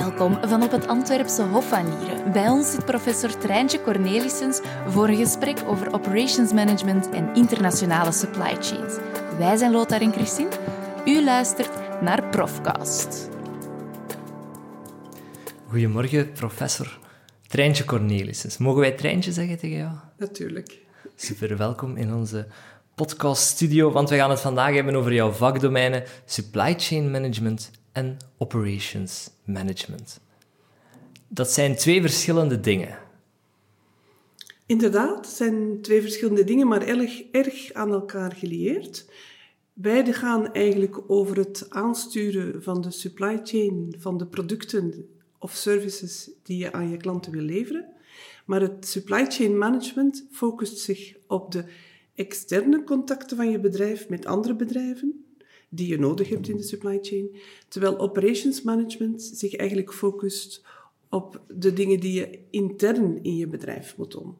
Welkom van op het Antwerpse Hof van Lieren. Bij ons zit professor Treintje Cornelissens voor een gesprek over operations management en internationale supply chains. Wij zijn Lothar en Christine. U luistert naar Profcast. Goedemorgen, professor Treintje Cornelissens. Mogen wij Treintje zeggen tegen jou? Natuurlijk. Super, welkom in onze podcaststudio, want we gaan het vandaag hebben over jouw vakdomeinen supply chain management en operations management. Dat zijn twee verschillende dingen. Inderdaad, het zijn twee verschillende dingen, maar erg, erg aan elkaar gelieerd. Beide gaan eigenlijk over het aansturen van de supply chain, van de producten of services die je aan je klanten wil leveren. Maar het supply chain management focust zich op de externe contacten van je bedrijf met andere bedrijven, die je nodig hebt in de supply chain, terwijl operations management zich eigenlijk focust op de dingen die je intern in je bedrijf moet doen.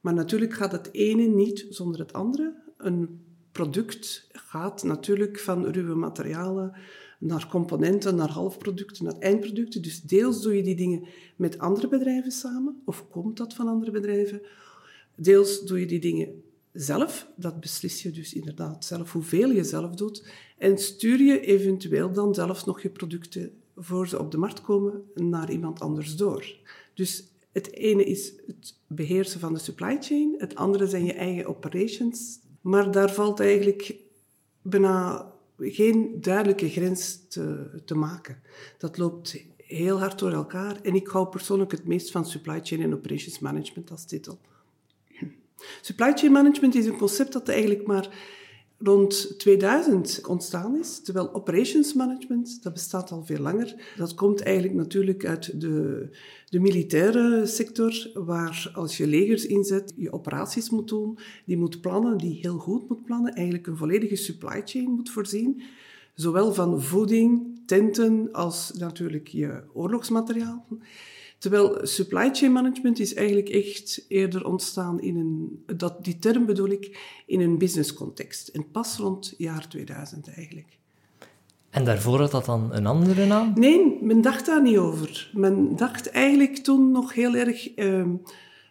Maar natuurlijk gaat het ene niet zonder het andere. Een product gaat natuurlijk van ruwe materialen naar componenten, naar halfproducten, naar eindproducten. Dus deels doe je die dingen met andere bedrijven samen, of komt dat van andere bedrijven. Deels doe je die dingen zelf. Dat beslis je dus inderdaad zelf hoeveel je zelf doet. En stuur je eventueel dan zelfs nog je producten voor ze op de markt komen naar iemand anders door. Dus het ene is het beheersen van de supply chain, het andere zijn je eigen operations. Maar daar valt eigenlijk bijna geen duidelijke grens te, te maken. Dat loopt heel hard door elkaar. En ik hou persoonlijk het meest van supply chain en operations management als titel. Supply chain management is een concept dat eigenlijk maar rond 2000 ontstaan is, terwijl operations management, dat bestaat al veel langer. Dat komt eigenlijk natuurlijk uit de, de militaire sector, waar als je legers inzet, je operaties moet doen, die moet plannen, die heel goed moet plannen, eigenlijk een volledige supply chain moet voorzien, zowel van voeding, tenten, als natuurlijk je oorlogsmateriaal. Terwijl supply chain management is eigenlijk echt eerder ontstaan in een, dat, die term bedoel ik, in een business context. En pas rond jaar 2000 eigenlijk. En daarvoor had dat dan een andere naam? Nee, men dacht daar niet over. Men dacht eigenlijk toen nog heel erg ehm,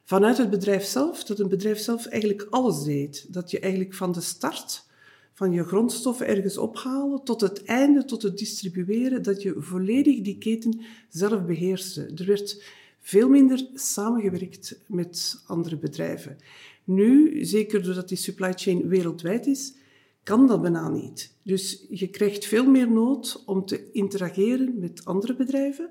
vanuit het bedrijf zelf, dat een bedrijf zelf eigenlijk alles deed. Dat je eigenlijk van de start van je grondstoffen ergens ophalen tot het einde, tot het distribueren, dat je volledig die keten zelf beheerste. Er werd veel minder samengewerkt met andere bedrijven. Nu, zeker doordat die supply chain wereldwijd is, kan dat bijna niet. Dus je krijgt veel meer nood om te interageren met andere bedrijven.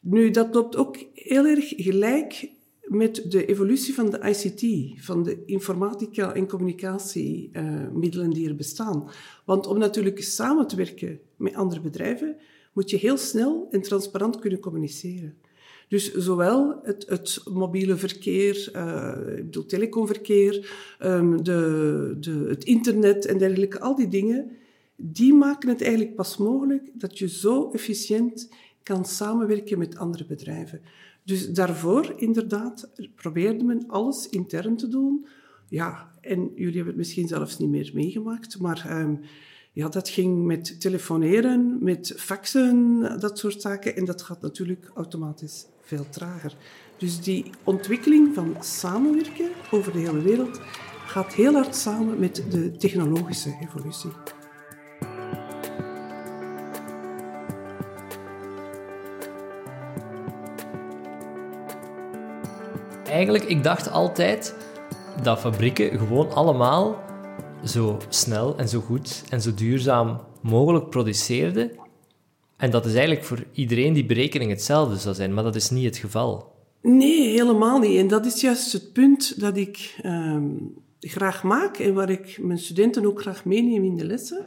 Nu, dat loopt ook heel erg gelijk met de evolutie van de ICT, van de informatica- en communicatiemiddelen die er bestaan. Want om natuurlijk samen te werken met andere bedrijven, moet je heel snel en transparant kunnen communiceren. Dus zowel het, het mobiele verkeer, uh, ik bedoel telecomverkeer, um, de, de, het internet en dergelijke, al die dingen, die maken het eigenlijk pas mogelijk dat je zo efficiënt kan samenwerken met andere bedrijven. Dus daarvoor, inderdaad, probeerde men alles intern te doen. Ja, en jullie hebben het misschien zelfs niet meer meegemaakt, maar um, ja, dat ging met telefoneren, met faxen, dat soort zaken. En dat gaat natuurlijk automatisch veel trager. Dus die ontwikkeling van samenwerken over de hele wereld gaat heel hard samen met de technologische evolutie. Eigenlijk, ik dacht altijd dat fabrieken gewoon allemaal zo snel en zo goed en zo duurzaam mogelijk produceerden. En dat is eigenlijk voor iedereen die berekening hetzelfde zou zijn, maar dat is niet het geval. Nee, helemaal niet. En dat is juist het punt dat ik ehm, graag maak en waar ik mijn studenten ook graag meeneem in de lessen.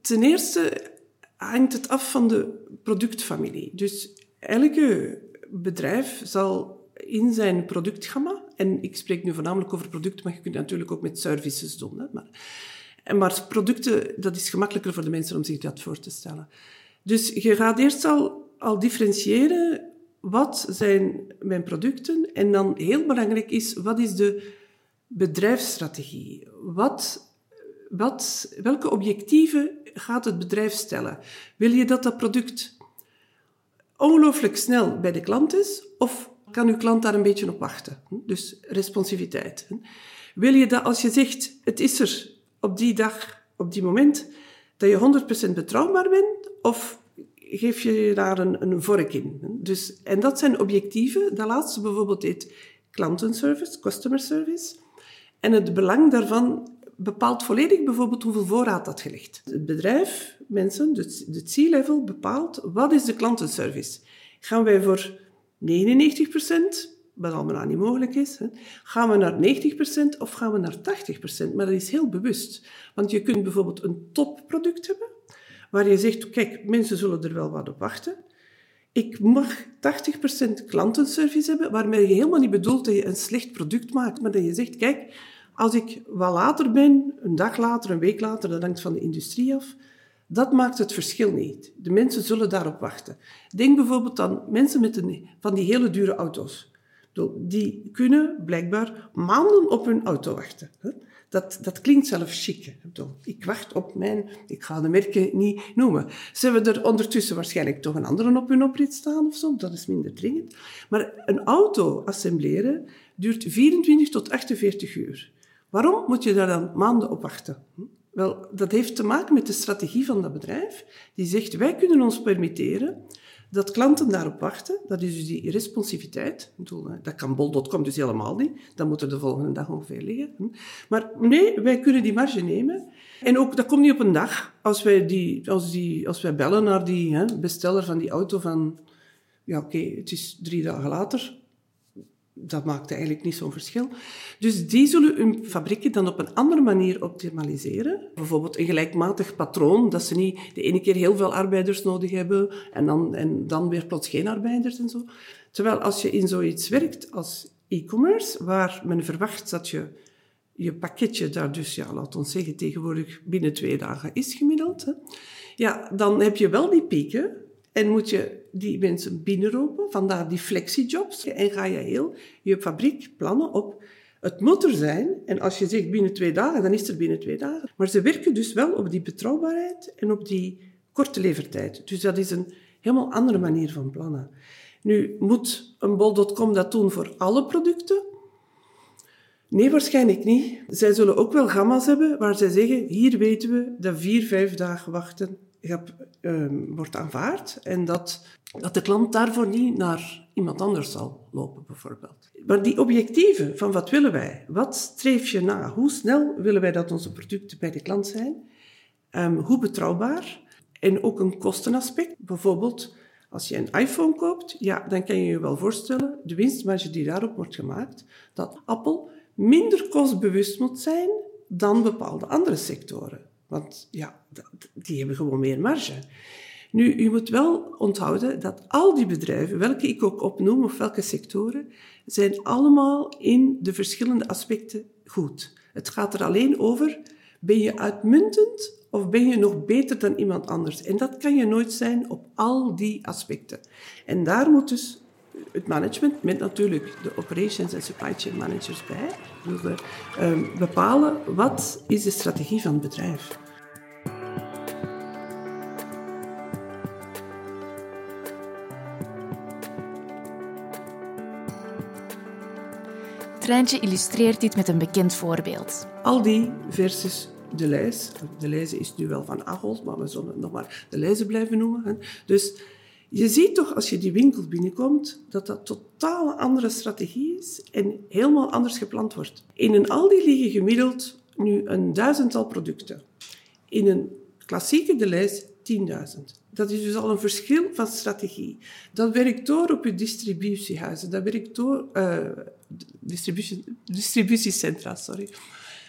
Ten eerste hangt het af van de productfamilie. Dus elke bedrijf zal in zijn productgamma, en ik spreek nu voornamelijk over producten, maar je kunt natuurlijk ook met services doen. Hè, maar, maar producten, dat is gemakkelijker voor de mensen om zich dat voor te stellen. Dus je gaat eerst al, al differentiëren, wat zijn mijn producten? En dan heel belangrijk is, wat is de bedrijfsstrategie? Wat, wat, welke objectieven gaat het bedrijf stellen? Wil je dat dat product ongelooflijk snel bij de klant is, of kan uw klant daar een beetje op wachten? Dus responsiviteit. Wil je dat als je zegt, het is er op die dag, op die moment, dat je 100% betrouwbaar bent, of geef je daar een, een vork in? Dus, en dat zijn objectieven. Dat laatste bijvoorbeeld heet klantenservice, customer service. En het belang daarvan bepaalt volledig bijvoorbeeld hoeveel voorraad dat gelegd. Het bedrijf, mensen, de C-level bepaalt wat is de klantenservice. Gaan wij voor 99% wat allemaal niet mogelijk is. Hè. Gaan we naar 90% of gaan we naar 80%? Maar dat is heel bewust. Want je kunt bijvoorbeeld een topproduct hebben, waar je zegt, kijk, mensen zullen er wel wat op wachten. Ik mag 80% klantenservice hebben, waarmee je helemaal niet bedoelt dat je een slecht product maakt, maar dat je zegt, kijk, als ik wat later ben, een dag later, een week later, dat hangt van de industrie af, dat maakt het verschil niet. De mensen zullen daarop wachten. Denk bijvoorbeeld aan mensen met een, van die hele dure auto's. Die kunnen blijkbaar maanden op hun auto wachten. Dat, dat klinkt zelfs chic. Ik wacht op mijn... Ik ga de merken niet noemen. Ze hebben er ondertussen waarschijnlijk toch een andere op hun oprit staan of zo. Dat is minder dringend. Maar een auto assembleren duurt 24 tot 48 uur. Waarom moet je daar dan maanden op wachten? Wel, dat heeft te maken met de strategie van dat bedrijf. Die zegt, wij kunnen ons permitteren dat klanten daarop wachten. Dat is dus die responsiviteit. Dat kan bol.com dus helemaal niet. Dat moet er de volgende dag ongeveer liggen. Maar nee, wij kunnen die marge nemen. En ook, dat komt niet op een dag. Als wij, die, als die, als wij bellen naar die hè, besteller van die auto van... Ja, oké, het is drie dagen later dat maakt eigenlijk niet zo'n verschil. Dus die zullen hun fabrieken dan op een andere manier optimaliseren. Bijvoorbeeld een gelijkmatig patroon, dat ze niet de ene keer heel veel arbeiders nodig hebben en dan, en dan weer plots geen arbeiders en zo. Terwijl als je in zoiets werkt als e-commerce, waar men verwacht dat je je pakketje daar dus, ja, laat ons zeggen, tegenwoordig binnen twee dagen is gemiddeld, hè, ja, dan heb je wel die pieken, en moet je die mensen binnenroepen, vandaar die flexijobs. En ga je heel je fabriek plannen op, het moet er zijn. En als je zegt binnen twee dagen, dan is er binnen twee dagen. Maar ze werken dus wel op die betrouwbaarheid en op die korte levertijd. Dus dat is een helemaal andere manier van plannen. Nu, moet een bol.com dat doen voor alle producten? Nee, waarschijnlijk niet. Zij zullen ook wel gamma's hebben waar zij zeggen, hier weten we dat vier, vijf dagen wachten Ehm, wordt aanvaard en dat, dat de klant daarvoor niet naar iemand anders zal lopen, bijvoorbeeld. Maar die objectieven van wat willen wij, wat streef je na, hoe snel willen wij dat onze producten bij de klant zijn, um, hoe betrouwbaar en ook een kostenaspect. Bijvoorbeeld, als je een iPhone koopt, ja, dan kan je je wel voorstellen, de winstmarge die daarop wordt gemaakt, dat Apple minder kostbewust moet zijn dan bepaalde andere sectoren. Want ja, die hebben gewoon meer marge. Nu, u moet wel onthouden dat al die bedrijven, welke ik ook opnoem of welke sectoren, zijn allemaal in de verschillende aspecten goed. Het gaat er alleen over, ben je uitmuntend of ben je nog beter dan iemand anders? En dat kan je nooit zijn op al die aspecten. En daar moet dus het management, met natuurlijk de operations en supply chain managers bij, um, bepalen wat is de strategie van het bedrijf. Treintje illustreert dit met een bekend voorbeeld. Aldi versus de lijst. De lijst is nu wel van Ahold, maar we zullen het nog maar de blijven noemen. Dus je ziet toch als je die winkel binnenkomt dat dat totaal andere strategie is en helemaal anders gepland wordt. In een Aldi liggen gemiddeld nu een duizendtal producten. In een klassieke de lijst 10.000. Dat is dus al een verschil van strategie. Dat werkt door op je distributiehuizen, dat werkt door uh, distributie, distributiecentra, sorry.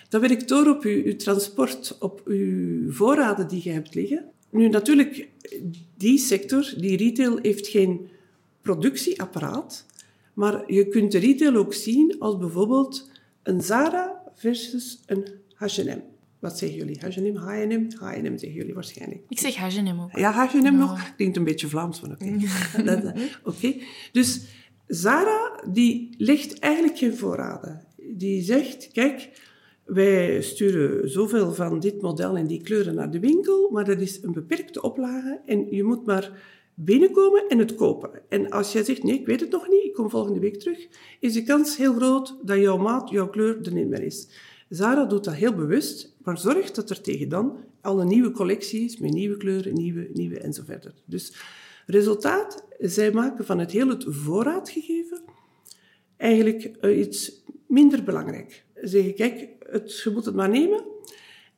Dat werkt door op je, je transport, op je voorraden die je hebt liggen. Nu, natuurlijk, die sector, die retail, heeft geen productieapparaat, maar je kunt de retail ook zien als bijvoorbeeld een Zara versus een H&M. Wat zeggen jullie? H&M, H&M? H&M zeggen jullie waarschijnlijk. Ik zeg H&M ook. Ja, H&M nog. Klinkt een beetje Vlaams van oké. oké. Dus Zara, die legt eigenlijk geen voorraden. Die zegt, kijk, wij sturen zoveel van dit model en die kleuren naar de winkel, maar dat is een beperkte oplage en je moet maar binnenkomen en het kopen. En als jij zegt, nee, ik weet het nog niet, ik kom volgende week terug, is de kans heel groot dat jouw maat, jouw kleur er niet meer is. Zara doet dat heel bewust, maar zorgt dat er tegen dan al een nieuwe collectie is met nieuwe kleuren, nieuwe, nieuwe en zo verder. Dus resultaat, zij maken van het hele voorraadgegeven eigenlijk eh, iets minder belangrijk. Ze zeggen, kijk, het, je moet het maar nemen.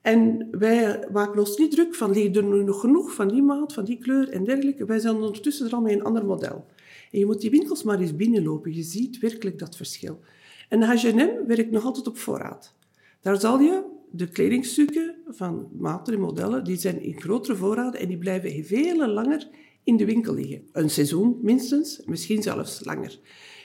En wij maken ons niet druk van, liggen er nu nog genoeg van die maat, van die kleur en dergelijke. Wij zijn ondertussen er al met een ander model. En je moet die winkels maar eens binnenlopen. Je ziet werkelijk dat verschil. En H&M werkt nog altijd op voorraad. Daar zal je de kledingstukken van maten en modellen, die zijn in grotere voorraden en die blijven veel langer in de winkel liggen. Een seizoen minstens, misschien zelfs langer.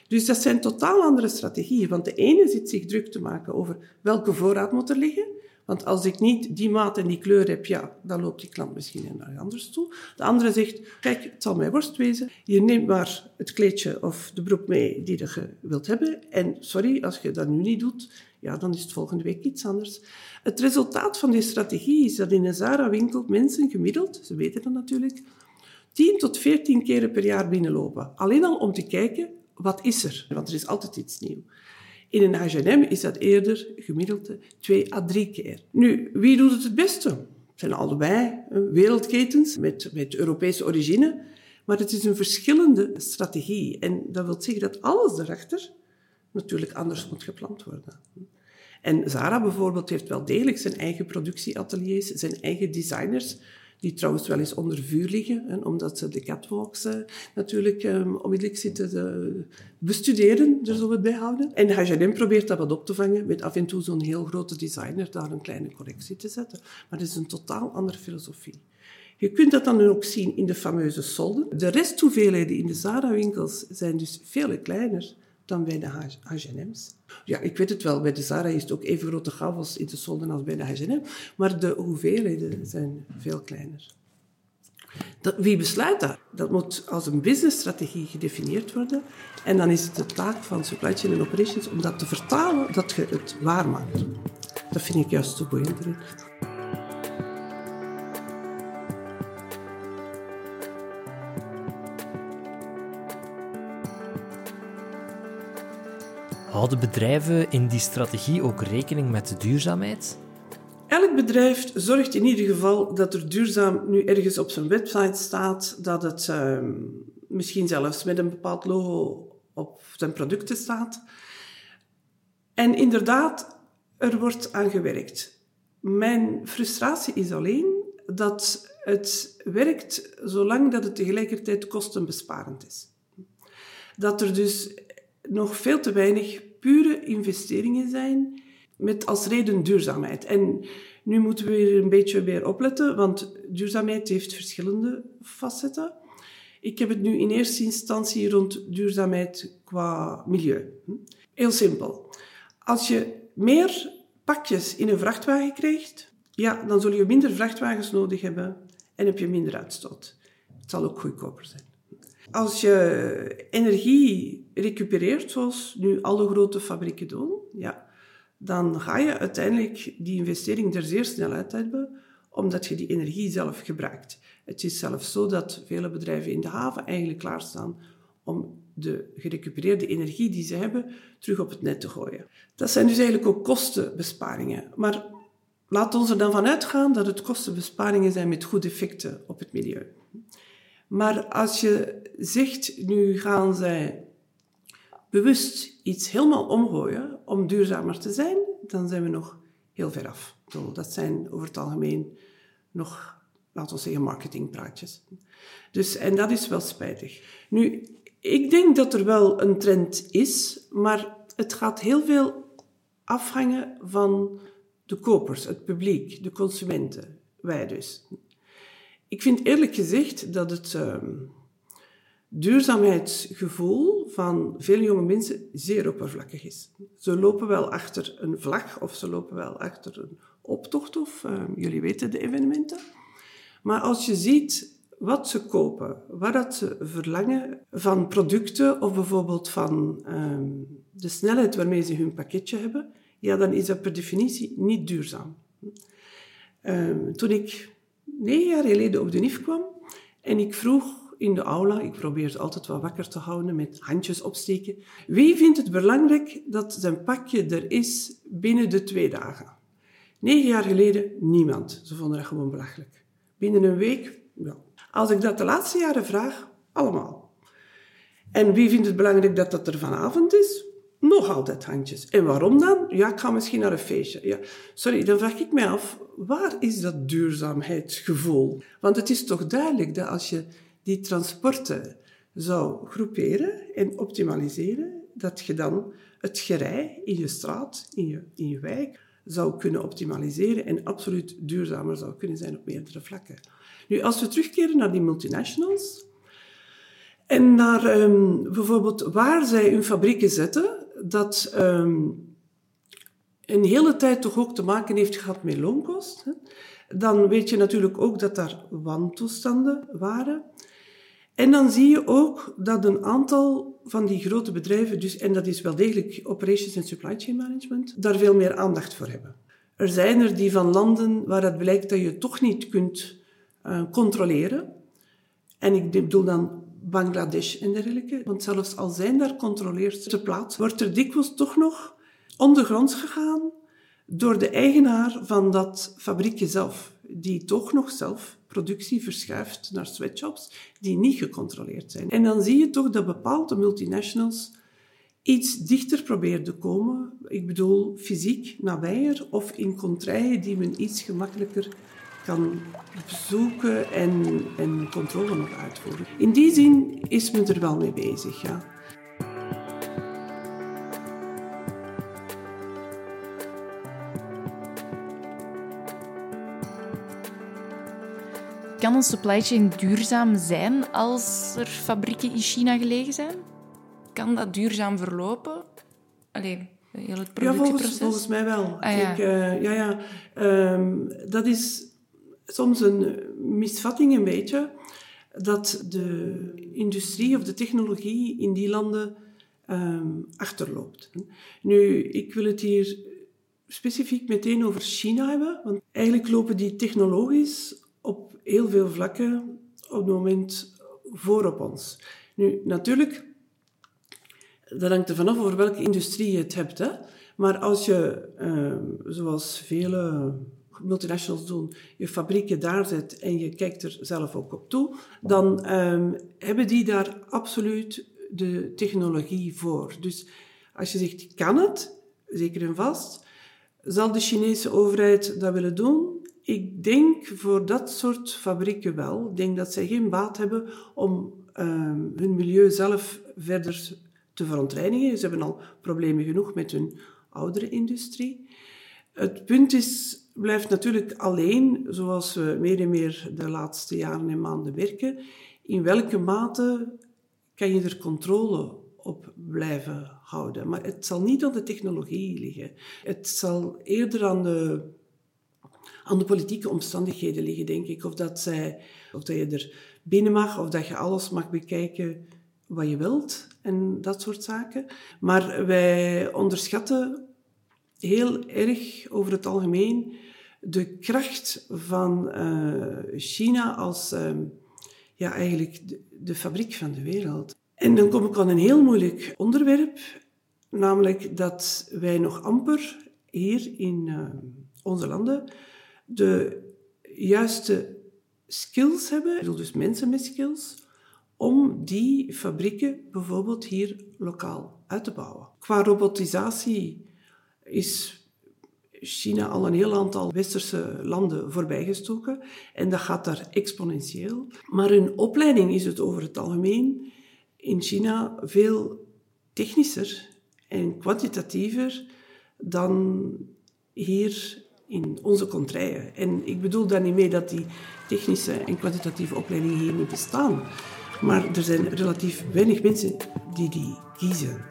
Dus dat zijn totaal andere strategieën. Want de ene zit zich druk te maken over welke voorraad moet er liggen. Want als ik niet die maat en die kleur heb, ja, dan loopt die klant misschien naar anders toe. De andere zegt, kijk, het zal mij worst wezen. Je neemt maar het kleedje of de broek mee die je wilt hebben. En sorry, als je dat nu niet doet, ja, dan is het volgende week iets anders. Het resultaat van die strategie is dat in een Zara-winkel mensen gemiddeld, ze weten dat natuurlijk, 10 tot 14 keren per jaar binnenlopen. Alleen al om te kijken, wat is er? Want er is altijd iets nieuws. In een H&M is dat eerder gemiddeld twee à drie keer. Nu, wie doet het het beste? Het zijn allebei wereldketens met, met Europese origine, maar het is een verschillende strategie. En dat wil zeggen dat alles daarachter natuurlijk anders moet gepland worden. En Zara bijvoorbeeld heeft wel degelijk zijn eigen productieateliers, zijn eigen designers, die trouwens wel eens onder vuur liggen, hè, omdat ze de catwalks uh, natuurlijk um, onmiddellijk zitten te bestuderen, daar zullen het bij houden. En H&M probeert dat wat op te vangen met af en toe zo'n heel grote designer daar een kleine correctie te zetten. Maar het is een totaal andere filosofie. Je kunt dat dan ook zien in de fameuze solden. De resthoeveelheden in de Zara-winkels zijn dus veel kleiner dan bij de H&M's. Ja, ik weet het wel, bij de Zara is het ook even grote gavels in de solden als bij de H&M, maar de hoeveelheden zijn veel kleiner. Dat, wie besluit dat? Dat moet als een businessstrategie gedefinieerd worden. En dan is het de taak van supply chain en operations om dat te vertalen, dat je het waarmaakt. Dat vind ik juist zo boeiend. Houden bedrijven in die strategie ook rekening met de duurzaamheid? Elk bedrijf zorgt in ieder geval dat er duurzaam nu ergens op zijn website staat, dat het uh, misschien zelfs met een bepaald logo op zijn producten staat. En inderdaad, er wordt aan gewerkt. Mijn frustratie is alleen dat het werkt zolang dat het tegelijkertijd kostenbesparend is. Dat er dus nog veel te weinig pure investeringen zijn met als reden duurzaamheid. En nu moeten we weer een beetje weer opletten, want duurzaamheid heeft verschillende facetten. Ik heb het nu in eerste instantie rond duurzaamheid qua milieu. Heel simpel. Als je meer pakjes in een vrachtwagen krijgt, ja, dan zul je minder vrachtwagens nodig hebben en heb je minder uitstoot. Het zal ook goedkoper zijn. Als je energie recupereert, zoals nu alle grote fabrieken doen, ja, dan ga je uiteindelijk die investering er zeer snel uit hebben, omdat je die energie zelf gebruikt. Het is zelfs zo dat vele bedrijven in de haven eigenlijk klaarstaan om de gerecupereerde energie die ze hebben terug op het net te gooien. Dat zijn dus eigenlijk ook kostenbesparingen. Maar laat ons er dan van uitgaan dat het kostenbesparingen zijn met goede effecten op het milieu. Maar als je zegt, nu gaan zij bewust iets helemaal omgooien om duurzamer te zijn, dan zijn we nog heel ver af. Dat zijn over het algemeen nog, laten we zeggen, marketingpraatjes. Dus, en dat is wel spijtig. Nu, ik denk dat er wel een trend is, maar het gaat heel veel afhangen van de kopers, het publiek, de consumenten, wij dus. Ik vind eerlijk gezegd dat het uh, duurzaamheidsgevoel van veel jonge mensen zeer oppervlakkig is. Ze lopen wel achter een vlag of ze lopen wel achter een optocht of uh, jullie weten de evenementen. Maar als je ziet wat ze kopen, wat dat ze verlangen van producten of bijvoorbeeld van uh, de snelheid waarmee ze hun pakketje hebben, ja, dan is dat per definitie niet duurzaam. Ehm, toen ik negen jaar geleden op de NIF kwam en ik vroeg in de aula. Ik probeer ze altijd wat wakker te houden met handjes opsteken. Wie vindt het belangrijk dat zijn pakje er is binnen de twee dagen? Negen jaar geleden niemand. Ze vonden dat gewoon belachelijk. Binnen een week, ja. Als ik dat de laatste jaren vraag, allemaal. En wie vindt het belangrijk dat dat er vanavond is? Nog altijd handjes. En waarom dan? Ja, ik ga misschien naar een feestje. Ja. Sorry, dan vraag ik mij af, waar is dat duurzaamheidsgevoel? Want het is toch duidelijk dat als je die transporten zou groeperen en optimaliseren, dat je dan het gerij in je straat, in je, in je wijk, zou kunnen optimaliseren en absoluut duurzamer zou kunnen zijn op meerdere vlakken. Nu, als we terugkeren naar die multinationals en naar um, bijvoorbeeld waar zij hun fabrieken zetten, dat um, een hele tijd toch ook te maken heeft gehad met loonkost. Dan weet je natuurlijk ook dat daar wantoestanden waren. En dan zie je ook dat een aantal van die grote bedrijven, dus, en dat is wel degelijk operations en supply chain management, daar veel meer aandacht voor hebben. Er zijn er die van landen waar het blijkt dat je toch niet kunt uh, controleren. En ik bedoel dan Bangladesh en dergelijke. Want zelfs al zijn daar controleers te plaats, wordt er dikwijls toch nog ondergronds gegaan door de eigenaar van dat fabriekje zelf, die toch nog zelf productie verschuift naar sweatshops die niet gecontroleerd zijn. En dan zie je toch dat bepaalde multinationals iets dichter proberen te komen. Ik bedoel, fysiek nabijer of in contraien die men iets gemakkelijker kan bezoeken en, en controle nog uitvoeren. In die zin is men er wel mee bezig, ja. Kan een supply chain duurzaam zijn als er fabrieken in China gelegen zijn? Kan dat duurzaam verlopen? Alleen heel het productieproces? Ja, volgens, volgens mij wel. Ah, ja. Ik, uh, ja, ja. Um, dat is soms een misvatting een beetje dat de industrie of de technologie in die landen um, achterloopt. Nu, ik wil het hier specifiek meteen over China hebben, want eigenlijk lopen die technologisch op heel veel vlakken op het moment voor op ons. Nu, natuurlijk, dat hangt er vanaf over welke industrie je het hebt. Hè? Maar als je, uh, zoals vele multinationals doen, je fabrieken daar zet en je kijkt er zelf ook op toe, dan um, hebben die daar absoluut de technologie voor. Dus als je zegt, kan het, zeker en vast, zal de Chinese overheid dat willen doen? Ik denk voor dat soort fabrieken wel. Ik denk dat zij geen baat hebben om um, hun milieu zelf verder te verontreinigen. Ze hebben al problemen genoeg met hun oudere industrie. Het punt is, blijft natuurlijk alleen, zoals we meer en meer de laatste jaren en maanden werken, in welke mate kan je er controle op blijven houden. Maar het zal niet aan de technologie liggen. Het zal eerder aan de, aan de politieke omstandigheden liggen, denk ik. Of dat, zij, of dat je er binnen mag, of dat je alles mag bekijken wat je wilt en dat soort zaken. Maar wij onderschatten heel erg over het algemeen de kracht van uh, China als uh, ja, eigenlijk de, fabriek van de wereld. En dan kom ik aan een heel moeilijk onderwerp, namelijk dat wij nog amper hier in uh, onze landen de juiste skills hebben, ik bedoel dus mensen met skills, om die fabrieken bijvoorbeeld hier lokaal uit te bouwen. Qua robotisatie is China al een heel aantal westerse landen voorbijgestoken en dat gaat daar exponentieel. Maar in opleiding is het over het algemeen in China veel technischer en kwantitatiever dan hier in onze contraien. En ik bedoel daar niet mee dat die technische en kwantitatieve opleidingen hier niet bestaan. Maar er zijn relatief weinig mensen die die kiezen.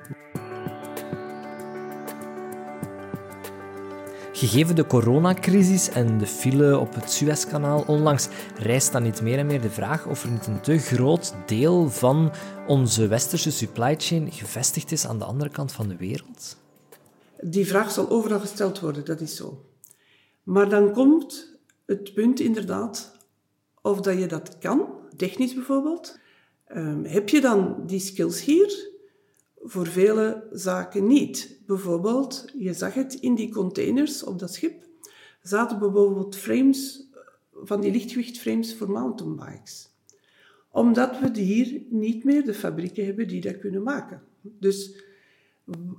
Gegeven de coronacrisis en de file op het Suezkanaal onlangs, rijst dan niet meer en meer de vraag of er niet een te groot deel van onze westerse supply chain gevestigd is aan de andere kant van de wereld? Die vraag zal overal gesteld worden, dat is zo. Maar dan komt het punt inderdaad of dat je dat kan, technisch bijvoorbeeld, Um, heb je dan die skills hier? Voor vele zaken niet. Bijvoorbeeld, je zag het in die containers op dat schip, zaten bijvoorbeeld frames van die lichtgewichtframes voor mountainbikes. Omdat we hier niet meer de fabrieken hebben die dat kunnen maken. Dus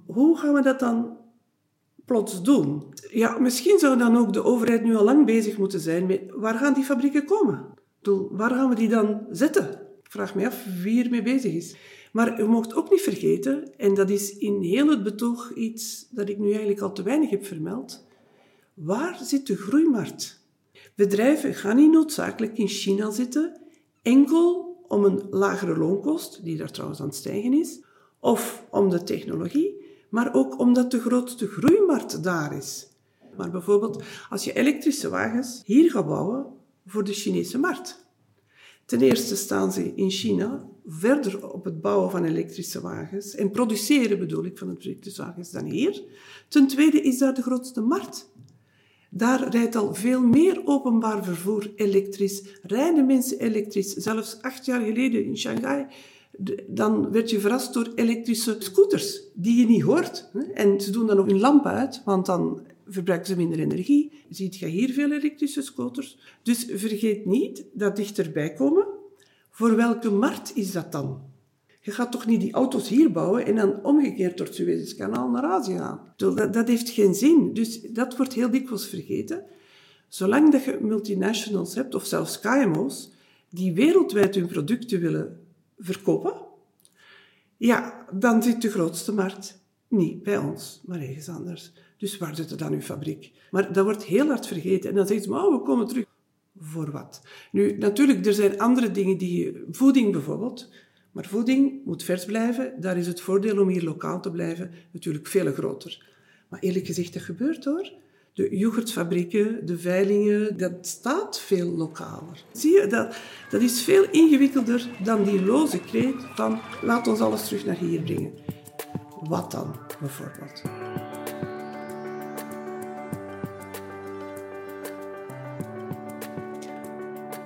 hoe gaan we dat dan plots doen? Ja, misschien zou dan ook de overheid nu al lang bezig moeten zijn met waar gaan die fabrieken komen? Waar gaan we die dan zetten? Vraag me af wie ermee bezig is. Maar u mocht ook niet vergeten, en dat is in heel het betoog iets dat ik nu eigenlijk al te weinig heb vermeld, waar zit de groeimarkt? Bedrijven gaan niet noodzakelijk in China zitten, enkel om een lagere loonkost, die daar trouwens aan het stijgen is, of om de technologie, maar ook omdat de grootste groeimarkt daar is. Maar bijvoorbeeld als je elektrische wagens hier gaat bouwen voor de Chinese markt. Ten eerste staan ze in China verder op het bouwen van elektrische wagens en produceren bedoel ik van elektrische wagens dan hier. Ten tweede is daar de grootste markt. Daar rijdt al veel meer openbaar vervoer elektrisch. Rijden mensen elektrisch. Zelfs acht jaar geleden in Shanghai, dan werd je verrast door elektrische scooters die je niet hoort. En ze doen dan ook hun lamp uit, want dan verbruiken ze minder energie. Ziet je hier veel elektrische scooters. Dus vergeet niet dat dichterbij komen. Voor welke markt is dat dan? Je gaat toch niet die auto's hier bouwen en dan omgekeerd door het Suezkanaal naar Azië gaan. Dat, dat heeft geen zin. Dus dat wordt heel dikwijls vergeten. Zolang dat je multinationals hebt, of zelfs KMO's, die wereldwijd hun producten willen verkopen, ja, dan zit de grootste markt niet bij ons, maar ergens anders. Dus waar zit er dan uw fabriek? Maar dat wordt heel hard vergeten. En dan zeggen ze, maar oh, we komen terug. Voor wat? Nu, natuurlijk, er zijn andere dingen die... Voeding bijvoorbeeld. Maar voeding moet vers blijven. Daar is het voordeel om hier lokaal te blijven natuurlijk veel groter. Maar eerlijk gezegd, dat gebeurt hoor. De yoghurtfabrieken, de veilingen, dat staat veel lokaler. Zie je, dat, dat is veel ingewikkelder dan die loze kreet van laat ons alles terug naar hier brengen. Wat dan, bijvoorbeeld?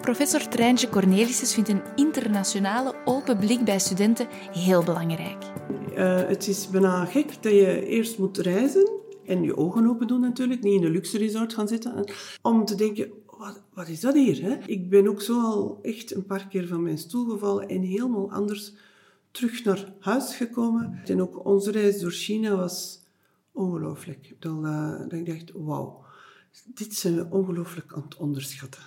Professor Treintje Cornelissen vindt een internationale open blik bij studenten heel belangrijk. Uh, het is bijna gek dat je eerst moet reizen en je ogen open doen natuurlijk, niet in een luxe resort gaan zitten, om te denken, wat, wat is dat hier? Hè? Ik ben ook zo al echt een paar keer van mijn stoel gevallen en helemaal anders terug naar huis gekomen. En ook onze reis door China was ongelooflijk. Dat, uh, ik dacht, wauw, dit zijn we ongelooflijk aan het onderschatten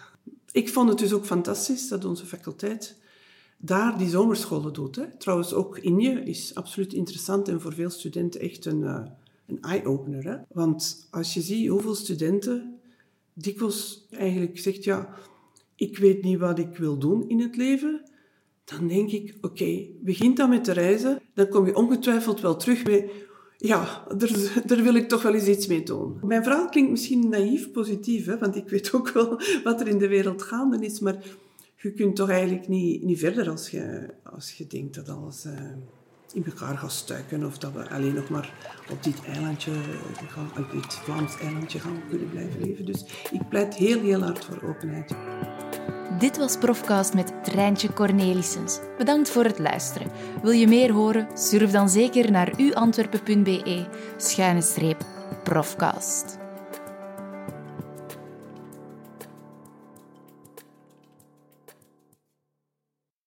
ik vond het dus ook fantastisch dat onze faculteit daar die zomerscholen doet. Hè. Trouwens, ook Inje is absoluut interessant en voor veel studenten echt een, uh, een eye-opener. Want als je ziet hoeveel studenten dikwijls eigenlijk zegt, ja, ik weet niet wat ik wil doen in het leven, dan denk ik, oké, okay, begin dan met te reizen, dan kom je ongetwijfeld wel terug met ja, daar, wil ik toch wel eens iets mee doen. Mijn verhaal klinkt misschien naïef positief, hè, want ik weet ook wel wat er in de wereld gaande is, maar je kunt toch eigenlijk niet, niet verder als je, als je denkt dat alles uh, in elkaar gaat stuiken of dat we alleen nog maar op dit eilandje, op dit Vlaams eilandje gaan kunnen blijven leven. Dus ik pleit heel, heel hard voor openheid. Dit was Profcast met Treintje Cornelissens. Bedankt voor het luisteren. Wil je meer horen? Surf dan zeker naar uantwerpen.be schuine streep Profcast.